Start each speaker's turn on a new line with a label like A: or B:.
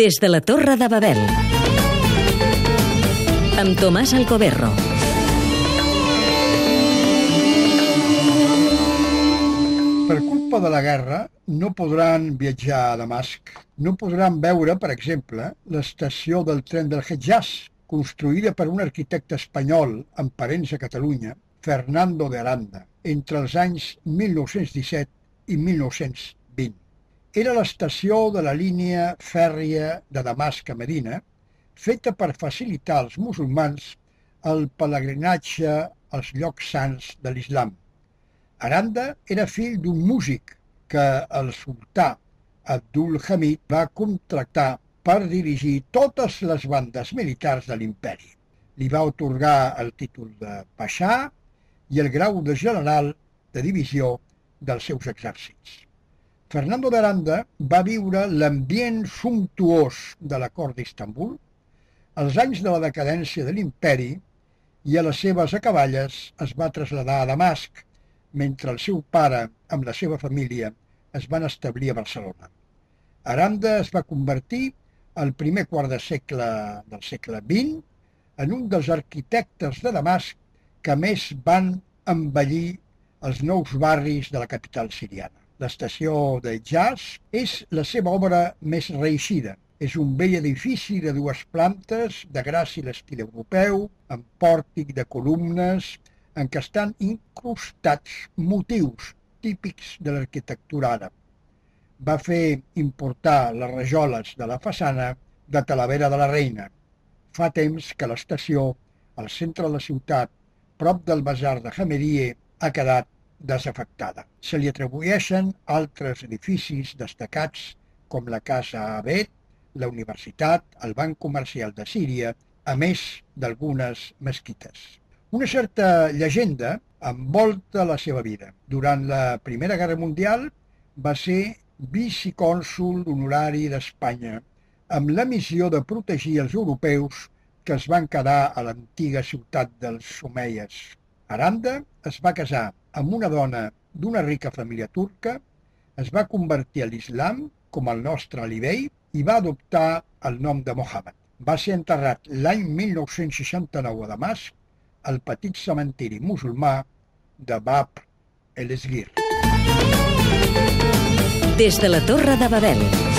A: Des de la Torre de Babel. Amb Tomàs Alcoberro.
B: Per culpa de la guerra, no podran viatjar a Damasc. No podran veure, per exemple, l'estació del tren del Hejaz, construïda per un arquitecte espanyol amb parents a Catalunya, Fernando de Aranda, entre els anys 1917 i 1920. Era l'estació de la línia fèrria de Damasc a Medina, feta per facilitar als musulmans el pelegrinatge als llocs sants de l'islam. Aranda era fill d'un músic que el sultà Abdul Hamid va contractar per dirigir totes les bandes militars de l'imperi. Li va otorgar el títol de Paixà i el grau de general de divisió dels seus exèrcits. Fernando d'Aranda va viure l'ambient sumptuós de la cort d'Istanbul, als anys de la decadència de l'imperi i a les seves acaballes es va traslladar a Damasc, mentre el seu pare, amb la seva família, es van establir a Barcelona. Aranda es va convertir al primer quart de segle del segle XX en un dels arquitectes de Damasc que més van embellir els nous barris de la capital siriana. L'estació de Jazz és la seva obra més reeixida. És un vell edifici de dues plantes, de gràcia l'estil europeu, amb pòrtic de columnes, en què estan incrustats motius típics de l'arquitectura àrab. Va fer importar les rajoles de la façana de Talavera de la Reina. Fa temps que l'estació, al centre de la ciutat, prop del basar de Hamerie, ha quedat desafectada. Se li atribueixen altres edificis destacats com la Casa Abed, la Universitat, el Banc Comercial de Síria, a més d'algunes mesquites. Una certa llegenda envolta la seva vida. Durant la Primera Guerra Mundial va ser vicecònsul honorari d'Espanya amb la missió de protegir els europeus que es van quedar a l'antiga ciutat dels Someies. Aranda es va casar amb una dona d'una rica família turca, es va convertir a l'islam, com el nostre Alibei, i va adoptar el nom de Mohammed. Va ser enterrat l'any 1969 a Damasc al petit cementiri musulmà de Bab el-Esgir.
A: Des de la Torre de Babel.